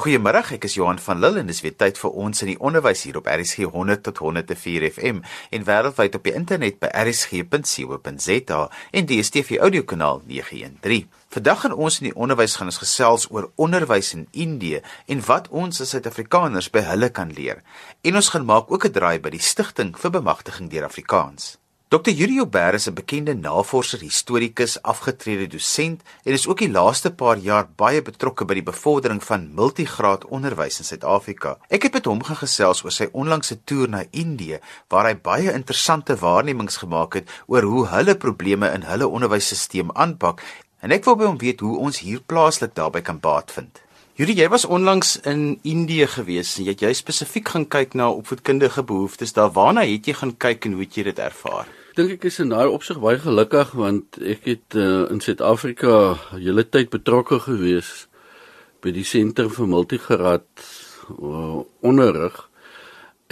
Goeiemôre, ek is Johan van Lille en dis weer tyd vir ons in die onderwys hier op RSG 100 tot 104 FM en wêreldwyd op die internet by rsg.co.za en die DStv audiokanaal 913. Vandag gaan ons in die onderwys gaan ons gesels oor onderwys in Indië en wat ons as Suid-Afrikaners by hulle kan leer. En ons gaan maak ook 'n draai by die stigting vir bemagtiging deur Afrikaans. Dr. Yuri Ober is 'n bekende navorser, historikus, afgetrede dosent en is ook die laaste paar jaar baie betrokke by die bevordering van multigraad onderwys in Suid-Afrika. Ek het met hom gesels oor sy onlangse toer na Indië waar hy baie interessante waarnemings gemaak het oor hoe hulle probleme in hulle onderwysstelsel aanpak en ek wil by hom weet hoe ons hier plaaslik daarbey kan baat vind. Yuri, jy was onlangs in Indië gewees en jy het jy spesifiek gaan kyk na opvoedkundige behoeftes daar. Waarna het jy gaan kyk en hoe het jy dit ervaar? Dink ek is in daai opsig baie gelukkig want ek het uh, in Suid-Afrika hele tyd betrokke gewees by die sentrum vir multigraad uh, onderrig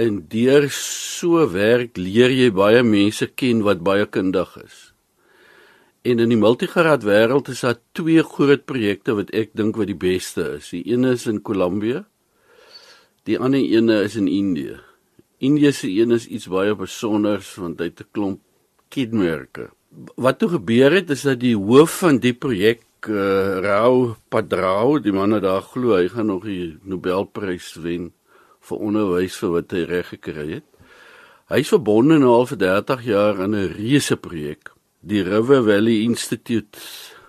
en deur so werk leer jy baie mense ken wat baie kundig is. En in die multigraad wêreld is daar twee groot projekte wat ek dink wat die beste is. Die een is in Kolumbie. Die ander een is in Indië. Indië se een is iets baie besonders want hy het 'n klomp kenmerke. Wat toe gebeur het is dat die hoof van die projek uh, Rao Padrao, die man wat daar glo hy gaan nog die Nobelprys wen vir onderwys vir wat hy reg gekry het. Hy is verbonde nou al vir 30 jaar aan 'n reuse projek, die River Valley Institute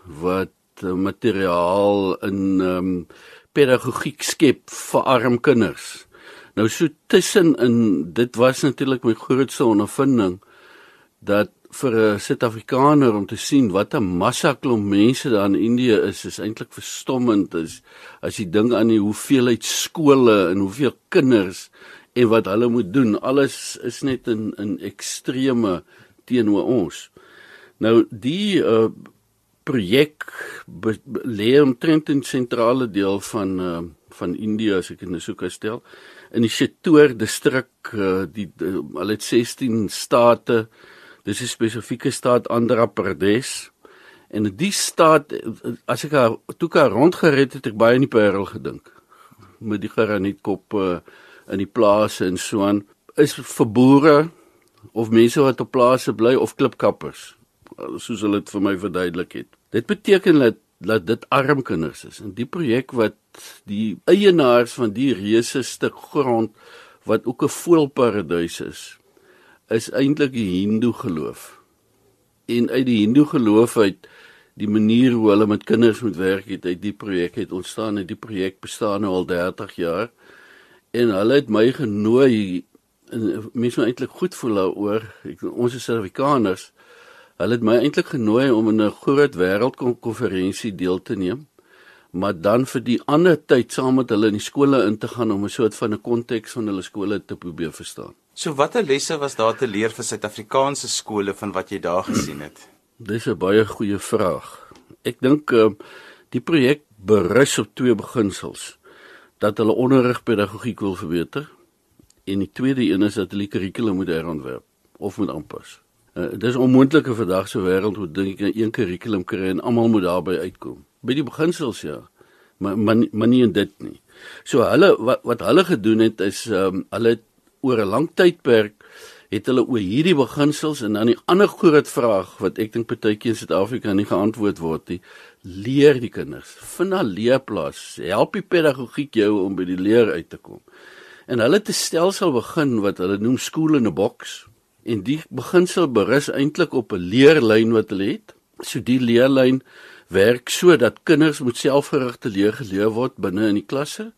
wat uh, materiaal in um, pedagogiek skep vir arm kinders. Nou so tussen in dit was natuurlik my grootste ondervinding dat vir 'n Suid-Afrikaner om te sien wat 'n massa klomp mense daar in Indië is, is eintlik verstommend as as jy dink aan die hoeveelheid skole en hoeveel kinders en wat hulle moet doen. Alles is net in in extreme teenoor ons. Nou die uh, projek lê omtrent in sentrale deel van uh, van Indië as ek in 'n soek stel in die Chittor distrik uh, die uh, al het 16 state Dis 'n spesifieke staat Andhra Pradesh. En die staat as ek toe ka rondgered het, ek baie in die Parel gedink. Met die granietkop uh, in die plase en so aan is vir boere of mense wat op plase bly of klipkappers soos hulle dit vir my verduidelik het. Dit beteken dat dat dit arm kinders is. En die projek wat die eienaars van die reuse stuk grond wat ook 'n voelparadys is, is eintlik die Hindoe geloof. En uit die Hindoe geloof uit die manier hoe hulle met kinders moet werk het uit die projek het ontstaan en die projek bestaan nou al 30 jaar. En hulle het my genooi en mens moet eintlik goed voel daaroor. Ons is Suid-Afrikaners. Hulle het my eintlik genooi om in 'n groot wêreldkonferensie deel te neem maar dan vir die ander tyd saam met hulle in die skole in te gaan om 'n soort van 'n konteks van hulle skole te probeer verstaan. So watter lesse was daar te leer vir Suid-Afrikaanse skole van wat jy daar gesien het? Dis 'n baie goeie vraag. Ek dink uh, die projek berus op twee beginsels. Dat hulle onderrig pedagogiek wil verbeter en die tweede een is dat hulle kurrikulum moet herontwerp of moet aanpas. Uh, dis onmoontlik vir vandag se wêreld hoe dink ek een kurrikulum kry en almal moet daarbey uitkom. By die beginsels ja. Maar maar, maar nie in dit nie. So hulle wat wat hulle gedoen het is um, hulle het oor 'n lang tydperk het hulle oor hierdie beginsels en dan die ander groot vraag wat ek dink partykeer in Suid-Afrika nie geantwoord word nie, leer die kinders. Vind 'n leerplaas. Help die pedagogiek jou om by die leer uit te kom. En hulle het 'n stelsel begin wat hulle noem school in a box en die beginsel berus eintlik op 'n leerlyn wat hulle het. So die leerlyn werk sodat kinders moet selfgerigte leer geleer word binne in die klasse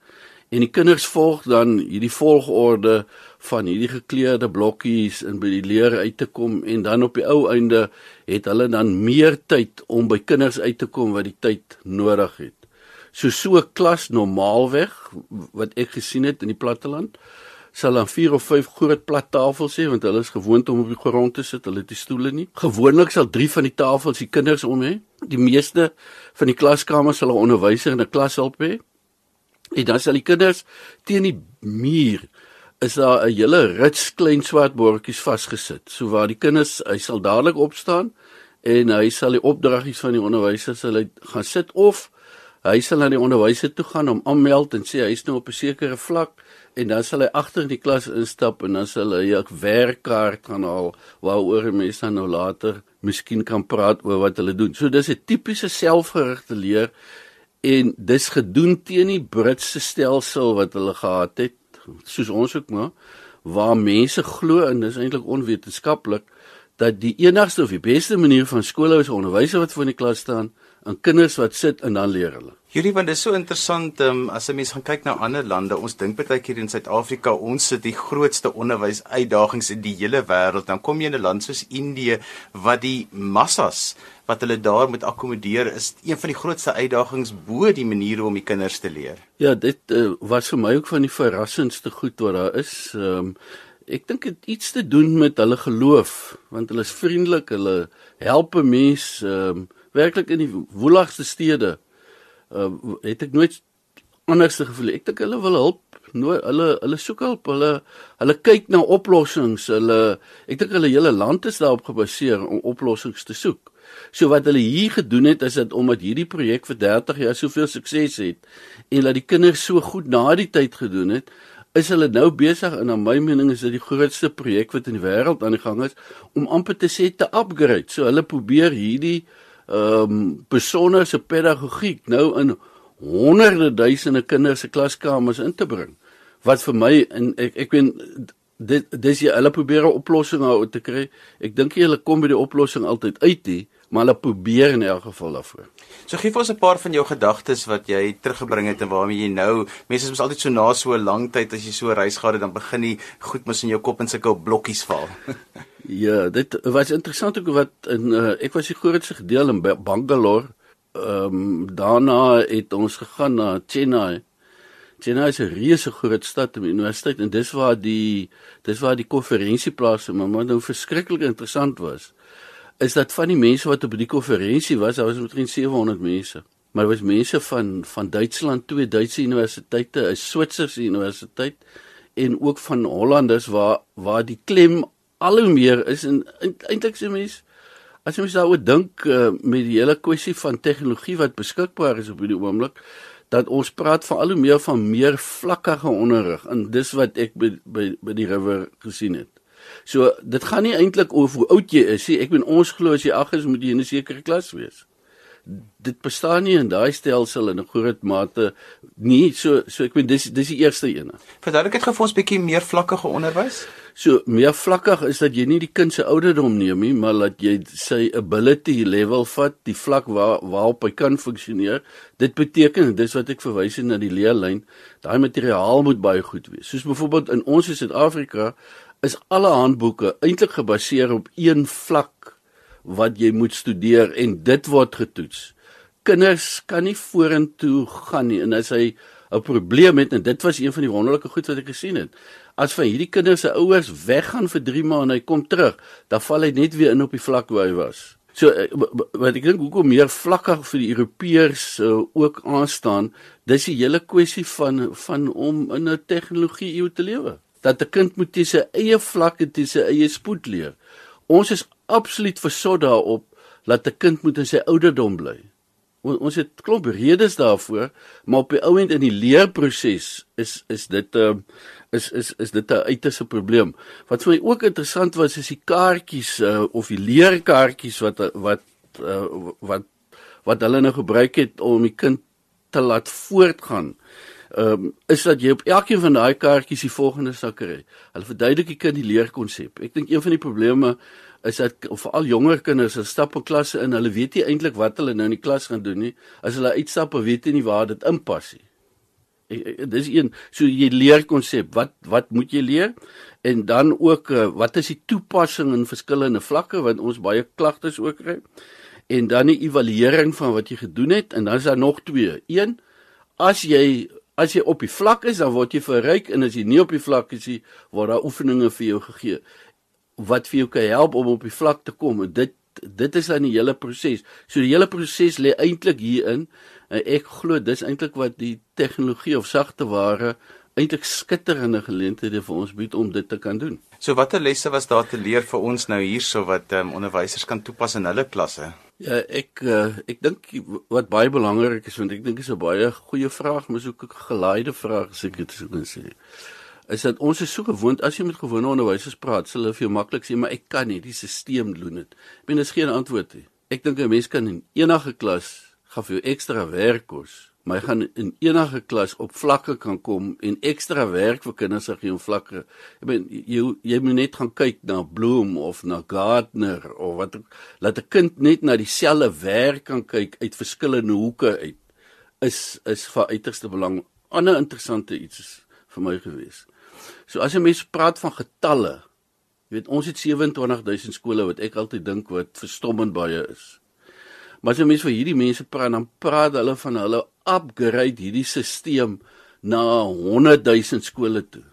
en die kinders volg dan hierdie volgorde van hierdie gekleurde blokkies in by die leer uit te kom en dan op die ou einde het hulle dan meer tyd om by kinders uit te kom wat die tyd nodig het. So so klas normaalweg wat ek gesien het in die platteland sal dan 4 of 5 groot plat tafels hê want hulle is gewoond om op die grond te sit, hulle het nie stoele nie. Gewoonlik sal 3 van die tafels die kinders om hê. Die meeste van die klaskamers sal 'n onderwyser in 'n klas help hê. En dan sal die kinders teen die muur is daar 'n hele rits klein swart bordjies vasgesit. So waar die kinders, hy sal dadelik opstaan en hy sal die opdraggies van die onderwysers hulle gaan sit of Hy sal na die onderwyser toe gaan om aanmeld en sê hy's nou op 'n sekere vlak en dan sal hy agter in die klas instap en dan sal hy 'n werkkaart gaan haal waaroor mense dan nou later miskien kan praat oor wat hulle doen. So dis 'n tipiese selfgerigte leer en dis gedoen teen die Britse stelsel wat hulle gehad het, soos ons ook maar waar mense glo en dis eintlik onwetenskaplik dat die enigste of die beste manier van skoolhou is onderwysers wat voor in die klas staan en kinders wat sit en dan leer hulle. Hierdie want dit is so interessant um, as 'n mens gaan kyk na ander lande. Ons dink baie keer in Suid-Afrika ons sit die grootste onderwys uitdagings in die hele wêreld. Dan kom jy in 'n land soos Indië wat die massas wat hulle daar moet akkommodeer is een van die grootste uitdagings bo die maniere om die kinders te leer. Ja, dit uh, was vir my ook van die verrassendste goed wat daar is. Ehm um, ek dink dit iets te doen met hulle geloof want hulle is vriendelik, hulle help mense ehm um, werklik in die woeligste stede uh, het ek nooit anders gevoel. Ek dink hulle wil help. No, hulle hulle soek hulp. Hulle hulle kyk na oplossings. Hulle ek dink hulle hele land is daarop gebaseer om oplossings te soek. So wat hulle hier gedoen het is dat omdat hierdie projek vir 30 jaar soveel sukses het en dat die kinders so goed na die tyd gedoen het, is hulle nou besig en na my mening is dit die grootste projek wat in die wêreld aan die gang is om amper te sê te upgrade. So hulle probeer hierdie uh ehm um, besonderse pedagogiek nou in honderde duisende kinders se klaskamers in te bring. Wat vir my en ek ek weet dit dis jy hulle probeer 'n oplossing daar te kry. Ek dink jy hulle kom by die oplossing altyd uit nie, maar hulle probeer in elk geval daarvoor. So gee vir ons 'n paar van jou gedagtes wat jy teruggebring het en waarmee jy nou mense is mos altyd so na so 'n lang tyd as jy so reis gehad het dan begin die goed mos in jou kop in sulke blokkies val. Ja, dit was interessant ook wat in uh, ek was die grootste gedeelte in Bangalore. Ehm um, daarna het ons gegaan na Chennai. Chennai is 'n reuse groot stad met universiteit en dis waar die dis waar die konferensie plaasvind, maar wat nou verskriklik interessant was, is dat van die mense wat op die konferensie was, daar was omtrent 700 mense. Maar daar was mense van van Duitsland, twee Duitse universiteite, 'n Switserse universiteit en ook van Hollanders waar waar die klem al hoe meer is en eintlik sê mense as jy mens daaroor dink uh, met die hele kwessie van tegnologie wat beskikbaar is op hierdie oomblik dat ons praat van al hoe meer van meer vlakkige onderrig en dis wat ek by by, by die river gesien het. So dit gaan nie eintlik oor hoe oud jy is nie. Ek bedoel ons glo as jy 8 is moet jy in 'n sekere klas wees dit bestaan nie in daai stelsel in 'n groot mate nie so so ek weet dis dis die eerste ene. Verduidelik dit gou vir ons bietjie meer vlakkige onderwys. So meer vlakkig is dat jy nie die kind se ouderdom neem nie, maar dat jy sy ability level vat, die vlak waar waarop hy kan funksioneer. Dit beteken dis wat ek verwys het na die leerlyn, daai materiaal moet baie goed wees. Soos byvoorbeeld in ons in Suid-Afrika is alle handboeke eintlik gebaseer op een vlak wat jy moet studeer en dit word getoets. Kinders kan nie vorentoe gaan nie en as hy 'n probleem het en dit was een van die wonderlike goed wat ek gesien het. As vir hierdie kinders se ouers weggaan vir 3 maande en hy kom terug, dan val hy net weer in op die vlak waar hy was. So eh, wat ek dink hoekom meer vlakkig vir die Europeërs uh, ook aanstaan, dis die hele kwessie van van om in 'n tegnologie eeu te lewe. Dat 'n kind moet dis sy eie vlak en dis sy eie spoed leer. Ons is absoluut versot daarop dat 'n kind moet in sy ouderdom bly. O, ons het klop redes daarvoor, maar op die ouend in die leerproses is is dit 'n uh, is is is dit 'n uiters probleem. Wat vir my ook interessant was is die kaartjies uh, of die leerkaartjies wat wat uh, wat wat hulle nou gebruik het om die kind te laat voortgaan. Ehm um, is dat jy op elkeen van daai kaartjies die volgende sal kry. Hulle verduidelik die kind die leerkonsep. Ek dink een van die probleme is dat veral jonger kinders se stap in klasse in, hulle weet nie eintlik wat hulle nou in die klas gaan doen nie. As hulle uitstap, weet hulle nie waar dit inpas nie. Dis een so jy leer konsep. Wat wat moet jy leer? En dan ook eh, wat is die toepassing in verskillende vlakke want ons baie klagtes ook kry. En dan die evaluering van wat jy gedoen het en dan is daar nog twee. Een as jy as jy op die vlak is, dan word jy verryk en as jy nie op die vlak is nie, word daar oefeninge vir jou gegee wat vir jou kan help om op die vlak te kom. En dit dit is dan die hele proses. So die hele proses lê eintlik hierin. En ek glo dis eintlik wat die tegnologie of sagte ware eintlik skitterende geleenthede vir ons bied om dit te kan doen. So watter lesse was daar te leer vir ons nou hierso wat um, onderwysers kan toepas in hulle klasse? Ja, ek uh, ek dink wat baie belangrik is want ek dink dit is 'n baie goeie vraag, maar ook 'n geleide vraag as ek dit sou kan sê. Is dat ons is so gewoond as jy met gewone onderwysers praat, sal hulle vir jou maklik sê, maar ek kan nie, die stelsel doen dit. Ek bedoel, dis geen antwoord nie. Ek dink 'n mens kan in enige klas gaan vir jou ekstra werk kos maar jy gaan in enige klas op vlakke kan kom en ekstra werk vir kinders as jy op vlakke. Ek meen jy jy moet net gaan kyk na Bloem of na Gardner of wat laat 'n kind net na dieselfde werk kan kyk uit verskillende hoeke uit is is vir uiterste belang. Ander interessante iets is vir my gewees. So as jy mens praat van getalle, jy weet ons het 27000 skole wat ek altyd dink wat verstommend baie is. Maar as jy mens vir hierdie mense praat, dan praat hulle van hulle upgrade hierdie stelsel na 100 000 skole toe.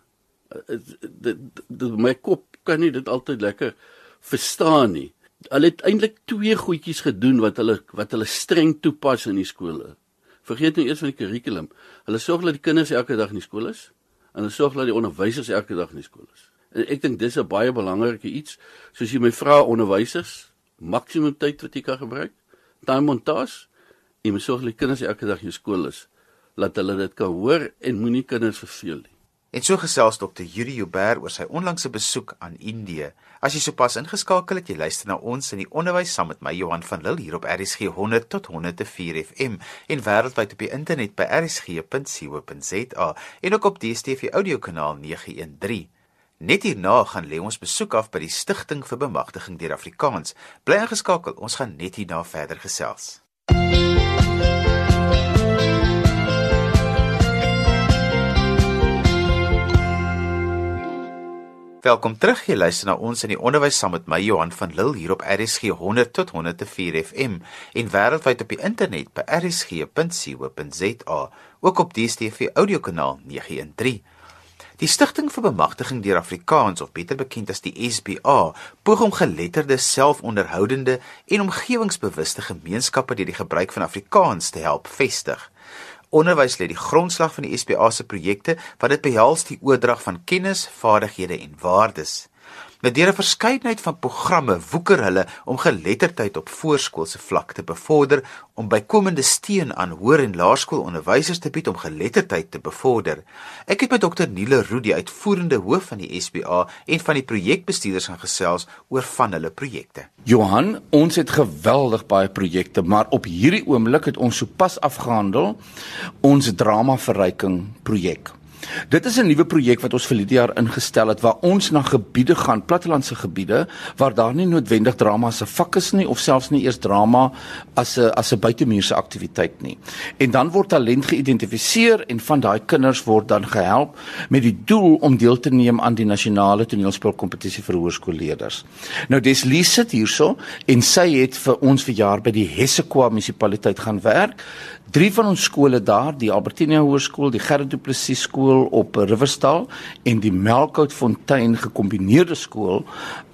Eh, dit my kop kan nie dit altyd lekker verstaan nie. Hulle het eintlik twee goedjies gedoen wat hulle wat hulle streng toepas in die skole. Vergeet nou eers van die kurrikulum. Hulle sorg dat die kinders elke dag in die skool is en hulle sorg dat die onderwysers elke dag in die skool is. En ek dink dis 'n baie belangrike iets. Soos jy my vra onderwysers, maksimum tyd wat jy kan gebruik. Time on task jy moet sorg dat die kinders elke dag in skool is, laat hulle dit kan hoor en moenie kinders verveel nie. En so gesels dokter Yuri Uber oor sy onlangse besoek aan Indië. As jy sopas ingeskakel het, jy luister na ons in die onderwys saam met my Johan van Lille hier op RSG 100 tot 104 FM en wêreldwyd op die internet by rsg.co.za en ook op DStv audiokanaal 913. Net hierna gaan lê ons besoek af by die Stichting vir Bemagtiging deur Afrikaans. Bly ingeskakel, ons gaan net hierna verder gesels. Welkom terug. Jy luister na ons in die onderwys saam met my Johan van Lille hier op RSG 100 tot 104 FM en wêreldwyd op die internet by rsg.co.za, ook op DStv audiokanaal 913. Die Stichting vir Bemagtiging deur Afrikaans of beter bekend as die SBA, poog om geletterde, selfonderhoudende en omgewingsbewuste gemeenskappe deur die gebruik van Afrikaans te help vestig. Onderwys lê die grondslag van die SPA se projekte wat dit behels die oordrag van kennis, vaardighede en waardes. Met deur 'n verskeidenheid van programme woeker hulle om geletterdheid op voorskoolse vlak te bevorder, om bykomende steun aan hoër en laerskoolonderwysers te bied om geletterdheid te bevorder. Ek het met Dr. Niele Roo, die uitvoerende hoof van die SBA en van die projekbestuurders gaan gesels oor van hulle projekte. Johan, ons het geweldig baie projekte, maar op hierdie oomblik het ons sopas afgehandel ons drama verryking projek. Dit is 'n nuwe projek wat ons vir hierdie jaar ingestel het waar ons na gebiede gaan, plattelandse gebiede waar daar nie noodwendig drama se vak is nie of selfs nie eers drama as 'n as 'n buitemuurse aktiwiteit nie. En dan word talent geïdentifiseer en van daai kinders word dan gehelp met die doel om deel te neem aan die nasionale toneelspelkompetisie vir hoërskoolleerders. Nou Deslies sit hierso en sy het vir ons vir jaar by die Hessequa munisipaliteit gaan werk. Drie van ons skole daar, die Albertina Hoërskool, die Gerrit Du Plessis skool op Riverstal en die Melkoutfontein gekombineerde skool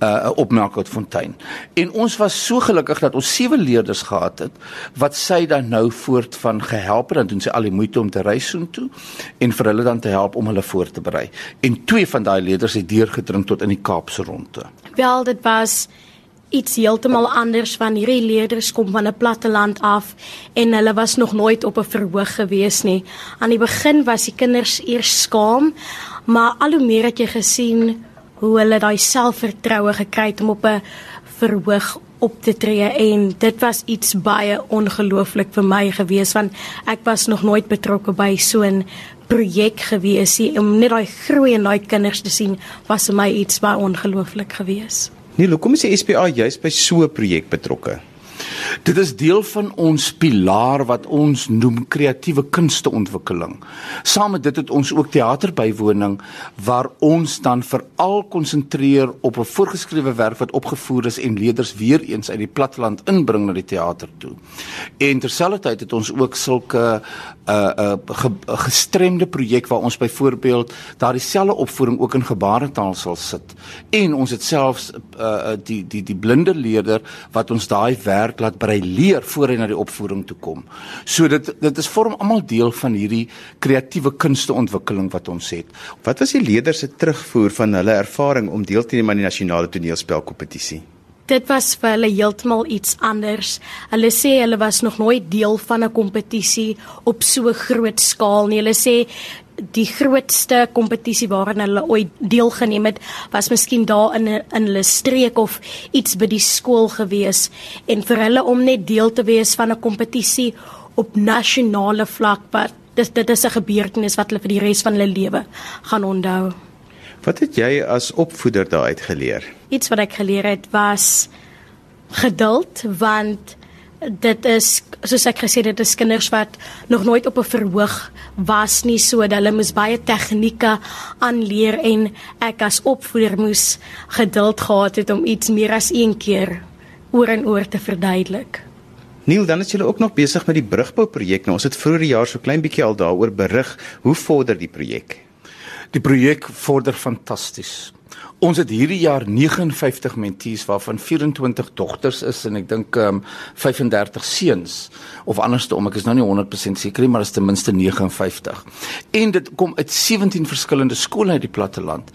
uh op Melkoutfontein. En ons was so gelukkig dat ons sewe leerders gehad het wat sy dan nou voort van gehelp het en doen sy al die moeite om te reis soontoe en vir hulle dan te help om hulle voor te berei. En twee van daai leerders het deurgedring tot in die Kaapse ronde. Wel, dit was iets heeltemal anders van hierdie leerders kom van 'n platte land af en hulle was nog nooit op 'n verhoog gewees nie. Aan die begin was die kinders eers skaam, maar al hoe meer het jy gesien hoe hulle daai selfvertroue gekry het om op 'n verhoog op te tree en dit was iets baie ongelooflik vir my gewees want ek was nog nooit betrokke by so 'n projek gewees nie om net daai groei in daai kinders te sien was vir my iets baie ongelooflik geweest Nee, hoekom is die SPA juist by so 'n projek betrokke? Dit is deel van ons pilaar wat ons noem kreatiewe kunsteontwikkeling. Saam met dit het ons ook teaterbywoning waar ons dan veral konsentreer op 'n voorgeskrewe werk wat opgevoer is en leerders weer eens uit die platteland inbring na die teater toe. En terselfdertyd het ons ook sulke 'n uh, 'n uh, ge, gestremde projek waar ons byvoorbeeld daardie selfe opvoering ook in gebaretaal sal sit. En ons het selfs uh, die die die blinde leerder wat ons daai werk laat brei leer voor hy na die opvoering toe kom. So dit dit is vorm almal deel van hierdie kreatiewe kunsteontwikkeling wat ons het. Wat was die leerders se terugvoer van hulle ervaring om deel te neem aan die nasionale toneelspelkompetisie? dit was vir hulle heeltemal iets anders. Hulle sê hulle was nog nooit deel van 'n kompetisie op so groot skaal nie. Hulle sê die grootste kompetisie waaraan hulle ooit deelgeneem het, was miskien daar in in hulle streek of iets by die skool gewees en vir hulle om net deel te wees van 'n kompetisie op nasionale vlak wat dit dit is 'n gebeurtenis wat hulle vir die res van hulle lewe gaan onthou. Wat het jy as opvoeder daaruit geleer? Iets wat ek geleer het was geduld want dit is soos ek gesê dit is kinders wat nog nooit op 'n verhoog was nie so dat hulle moes baie tegnieke aanleer en ek as opvoeder moes geduld gehad het om iets meer as een keer oor en oor te verduidelik. Neil, dan is julle ook nog besig met die brugbou projek. Nou ons het vroeër jaar so klein bietjie al daaroor berig. Hoe vorder die projek? Die projek vorder fantasties. Ons het hierdie jaar 59 mentees waarvan 24 dogters is en ek dink um, 35 seuns of andersom ek is nou nie 100% seker nie maar dit is ten minste 59. En dit kom uit 17 verskillende skole uit die platteland.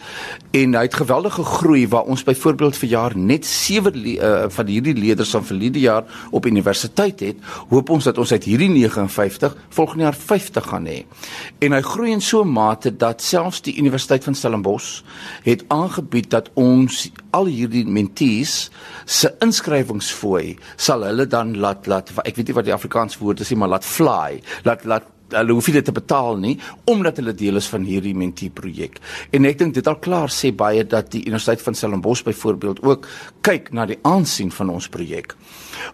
En hy het geweldige groei waar ons byvoorbeeld vir jaar net 7 uh, van hierdie leerders van verlede jaar op universiteit het, hoop ons dat ons uit hierdie 59 volgende jaar 50 gaan hê. En hy groei in so 'n mate dat selfs die Universiteit van Stellenbosch het aangebied aangebied dat ons al hierdie mentees se inskrywingsfooi sal hulle dan laat laat ek weet nie wat die Afrikaans woord is nie maar laat fly laat laat hulle hoef dit te betaal nie omdat hulle deel is van hierdie mentee projek. En ek dink dit al klaar sê baie dat die Universiteit van Stellenbosch byvoorbeeld ook kyk na die aansien van ons projek.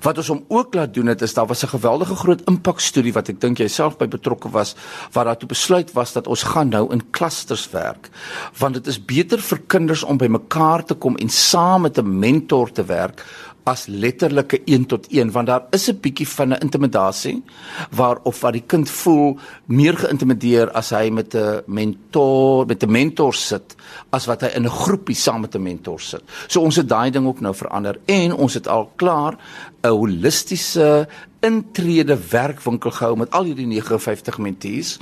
Wat ons hom ook laat doen het is daar was 'n geweldige groot impakstudie wat ek dink jy self by betrokke was waar daartoe besluit was dat ons gaan nou in klusters werk want dit is beter vir kinders om by mekaar te kom en saam met 'n mentor te werk as letterlike 1 tot 1 want daar is 'n bietjie van 'n intimidasie waar of wat die kind voel meer geïntimideer as hy met 'n mentor met 'n mentor sit as wat hy in 'n groepie saam met 'n mentor sit. So ons het daai ding ook nou verander en ons het al klaar 'n holistiese intrede werkwinkel gehou met al hierdie 59 mentees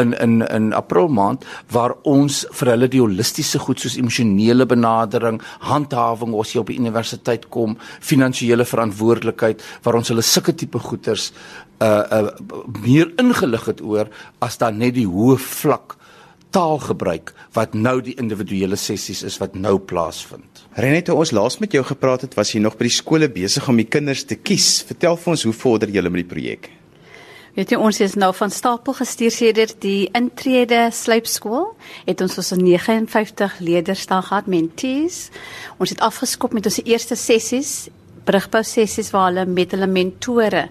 in in in April maand waar ons vir hulle die holistiese goed soos emosionele benadering, handhawing as jy op die universiteit kom, finansiële verantwoordelikheid waar ons hulle sulke tipe goeders uh uh meer ingelig het oor as dan net die hoë vlak taalgebruik wat nou die individuele sessies is wat nou plaasvind. Renet, toe ons laas met jou gepraat het, was jy nog by die skole besig om die kinders te kies. Vertel vir ons hoe vorder julle met die projek? Weet jy ons is nou van stapel gestuur sedert die intrede sluipskool het ons ons 59 leerders daar gehad mentees. Ons het afgeskop met ons eerste sessies brugbou sessies waar hulle met hulle mentore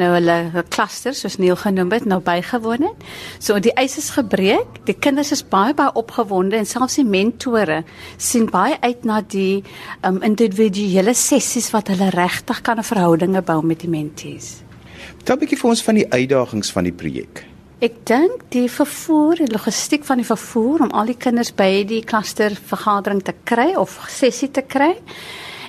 nou hulle klusters soos Neil genoem het nou bygewoon het. So die ys is gebreek. Die kinders is baie baie opgewonde en selfs die mentore sien baie uit na die um, individuele sessies wat hulle regtig kan 'n verhoudinge bou met die mentees. Vertel 'n bietjie vir ons van die uitdagings van die projek. Ek dink die vervoer, die logistiek van die vervoer om al die kinders by die kluster vergadering te kry of sessie te kry.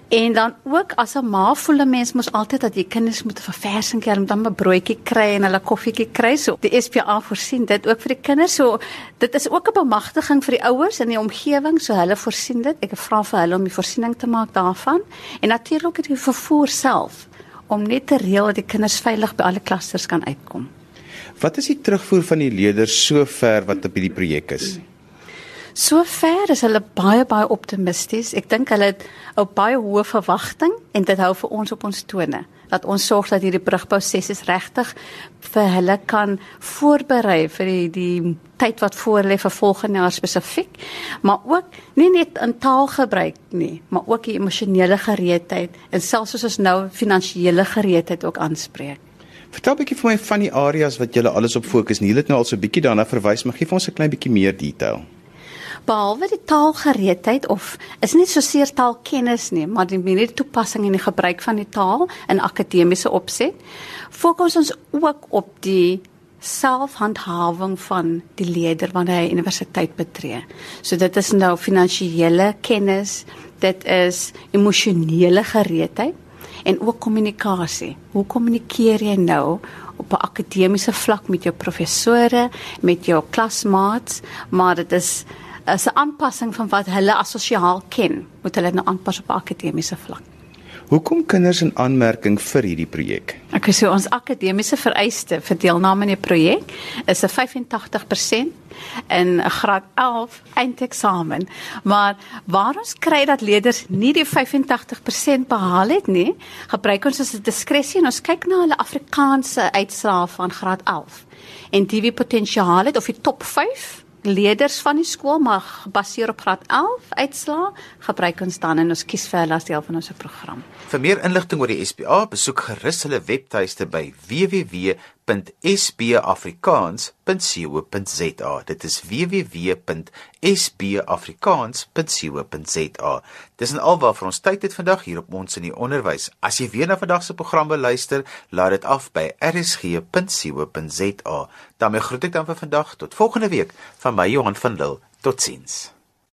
En dan ook as 'n ma voel 'n mens mos altyd dat jy kinders moet 'n verversing kry om dan 'n broodjie kry en hulle koffietjie kry so. Die SPA voorsien dit ook vir die kinders. So dit is ook 'n bemagtiging vir die ouers in die omgewing, so hulle voorsien dit. Ek vra vir hulle om die voorsiening te maak daarvan en natuurlik die vervoer self om net te reël dat die kinders veilig by alle klasters kan uitkom. Wat is die terugvoer van die leerders sover wat op hierdie projek is? Hmm. Sover is hulle baie baie optimisties. Ek dink hulle het 'n baie hoë verwagting en dit hou vir ons op ons tone dat ons sorg dat hierdie brugboussessies regtig vir hulle kan voorberei vir die, die tyd wat voor lê vir volgende jaar spesifiek, maar ook nie net in taalgebruik nie, maar ook die emosionele gereedheid en selfs soos ons nou finansiële gereedheid ook aanspreek. Vertel 'n bietjie vir my van die areas wat julle alles op fokus. Nie het nou al so 'n bietjie daarna verwys, maar gee vir ons 'n klein bietjie meer detail behalwe die taalgereedheid of is nie so seer taalkennis nie, maar die meer toepassing en die gebruik van die taal in akademiese opset, fokus ons ook op die selfhandhawing van die leerder wanneer hy universiteit betree. So dit is nou finansiële kennis, dit is emosionele gereedheid en ook kommunikasie. Hoe kommunikeer jy nou op 'n akademiese vlak met jou professore, met jou klasmaats, maar dit is is 'n aanpassing van wat hulle as sosiaal ken, moet hulle nou aanpas op akademiese vlak. Hoekom kinders in aanmerking vir hierdie projek? Ek sê ons akademiese vereiste vir deelname aan die projek is 'n 85% in graad 11 eindeksamen. Maar waar ons kry dat leerders nie die 85% behaal het nie, gebruik ons as 'n diskresie en ons kyk na hulle Afrikaanse uitslae van graad 11. En die wie potensiaal het of die top 5 leerders van die skool mag gebaseer op graad 11 uitslaa gebruik ons dan en ons kies vir hulle as deel van ons program. Vir meer inligting oor die SPA, besoek gerus hulle webtuiste by www.spafrikaans.co.za. Dit is www.spafrikaans.co.za. Dis en alwaar vir ons tyd het vandag hier op ons in die onderwys. As jy weer na vandag se program wil luister, laat dit af by rsg.co.za. daarmee groet ek dan vir vandag tot volgende week van my Johan van Lille. Totsiens.